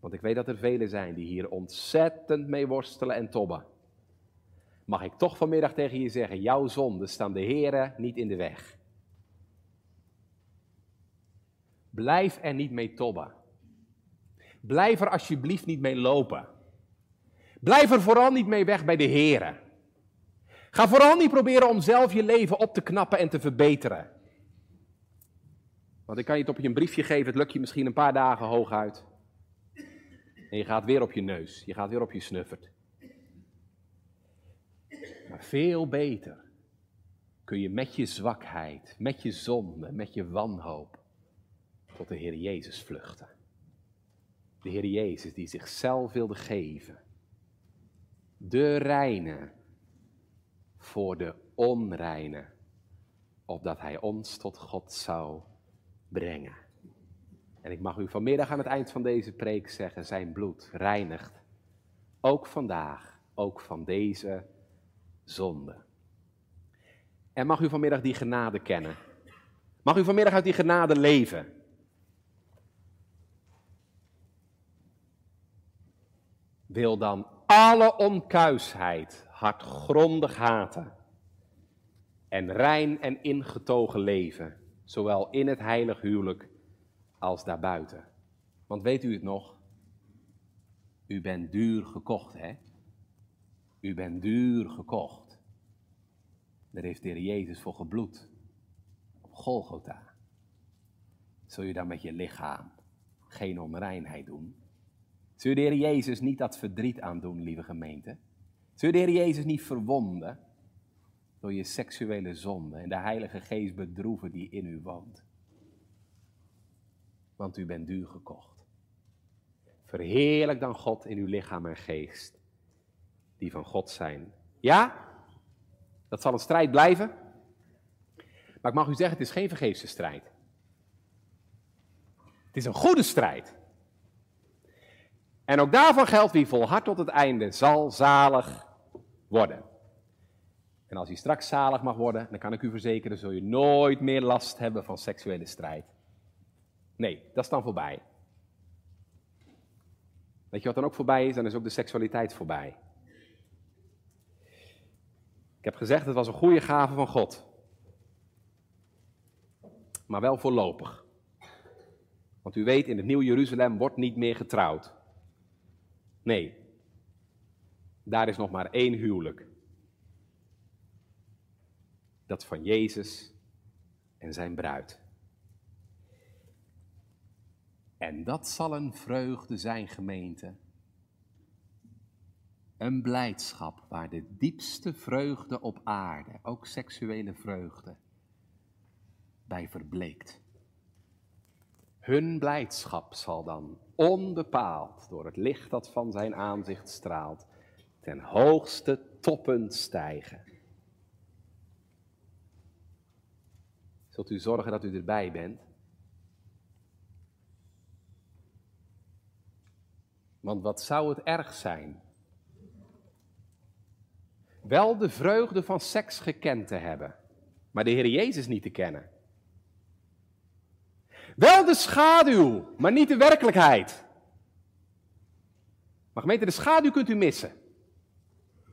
Want ik weet dat er velen zijn die hier ontzettend mee worstelen en tobben. Mag ik toch vanmiddag tegen je zeggen, jouw zonden staan de Here niet in de weg. Blijf er niet mee tobben. Blijf er alsjeblieft niet mee lopen. Blijf er vooral niet mee weg bij de Here. Ga vooral niet proberen om zelf je leven op te knappen en te verbeteren. Want ik kan je het op je een briefje geven, het lukt je misschien een paar dagen hooguit. En je gaat weer op je neus, je gaat weer op je snuffert. Maar veel beter kun je met je zwakheid, met je zonde, met je wanhoop tot de Heer Jezus vluchten. De Heer Jezus die zichzelf wilde geven. De reine voor de onreine, opdat Hij ons tot God zou brengen. En ik mag u vanmiddag aan het eind van deze preek zeggen, zijn bloed reinigt. Ook vandaag, ook van deze zonde. En mag u vanmiddag die genade kennen. Mag u vanmiddag uit die genade leven. Wil dan alle onkuisheid hardgrondig haten. En rein en ingetogen leven, zowel in het heilig huwelijk als daarbuiten. Want weet u het nog? U bent duur gekocht, hè? U bent duur gekocht. Daar heeft de Jezus voor gebloed. Op Golgotha. Zul je dan met je lichaam geen onreinheid doen? Zul je de Heer Jezus niet dat verdriet aandoen, lieve gemeente? Zul je de Heer Jezus niet verwonden door je seksuele zonde en de Heilige Geest bedroeven die in u woont? Want u bent duur gekocht. Verheerlijk dan God in uw lichaam en geest die van God zijn. Ja, dat zal een strijd blijven. Maar ik mag u zeggen, het is geen vergeefse strijd. Het is een goede strijd. En ook daarvan geldt wie volhardt tot het einde zal zalig worden. En als hij straks zalig mag worden, dan kan ik u verzekeren, zul je nooit meer last hebben van seksuele strijd. Nee, dat is dan voorbij. Weet je wat dan ook voorbij is? Dan is ook de seksualiteit voorbij. Ik heb gezegd, het was een goede gave van God. Maar wel voorlopig. Want u weet, in het Nieuw Jeruzalem wordt niet meer getrouwd. Nee, daar is nog maar één huwelijk. Dat van Jezus en zijn bruid. En dat zal een vreugde zijn, gemeente. Een blijdschap waar de diepste vreugde op aarde, ook seksuele vreugde, bij verbleekt. Hun blijdschap zal dan onbepaald door het licht dat van zijn aanzicht straalt, ten hoogste toppen stijgen. Zult u zorgen dat u erbij bent? Want wat zou het erg zijn? Wel de vreugde van seks gekend te hebben, maar de Heer Jezus niet te kennen. Wel de schaduw, maar niet de werkelijkheid. Maar gemeente, de schaduw kunt u missen,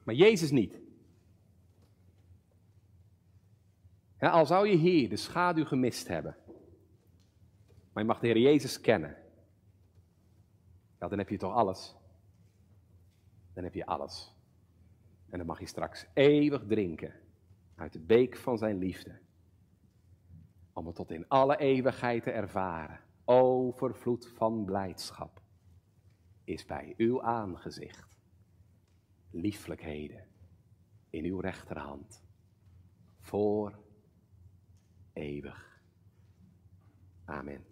maar Jezus niet. Al zou je hier de schaduw gemist hebben, maar je mag de Heer Jezus kennen, ja, dan heb je toch alles. Dan heb je alles. En dan mag je straks eeuwig drinken uit de beek van zijn liefde. Om het tot in alle eeuwigheid te ervaren. Overvloed van blijdschap is bij uw aangezicht. Lieflijkheden in uw rechterhand. Voor eeuwig. Amen.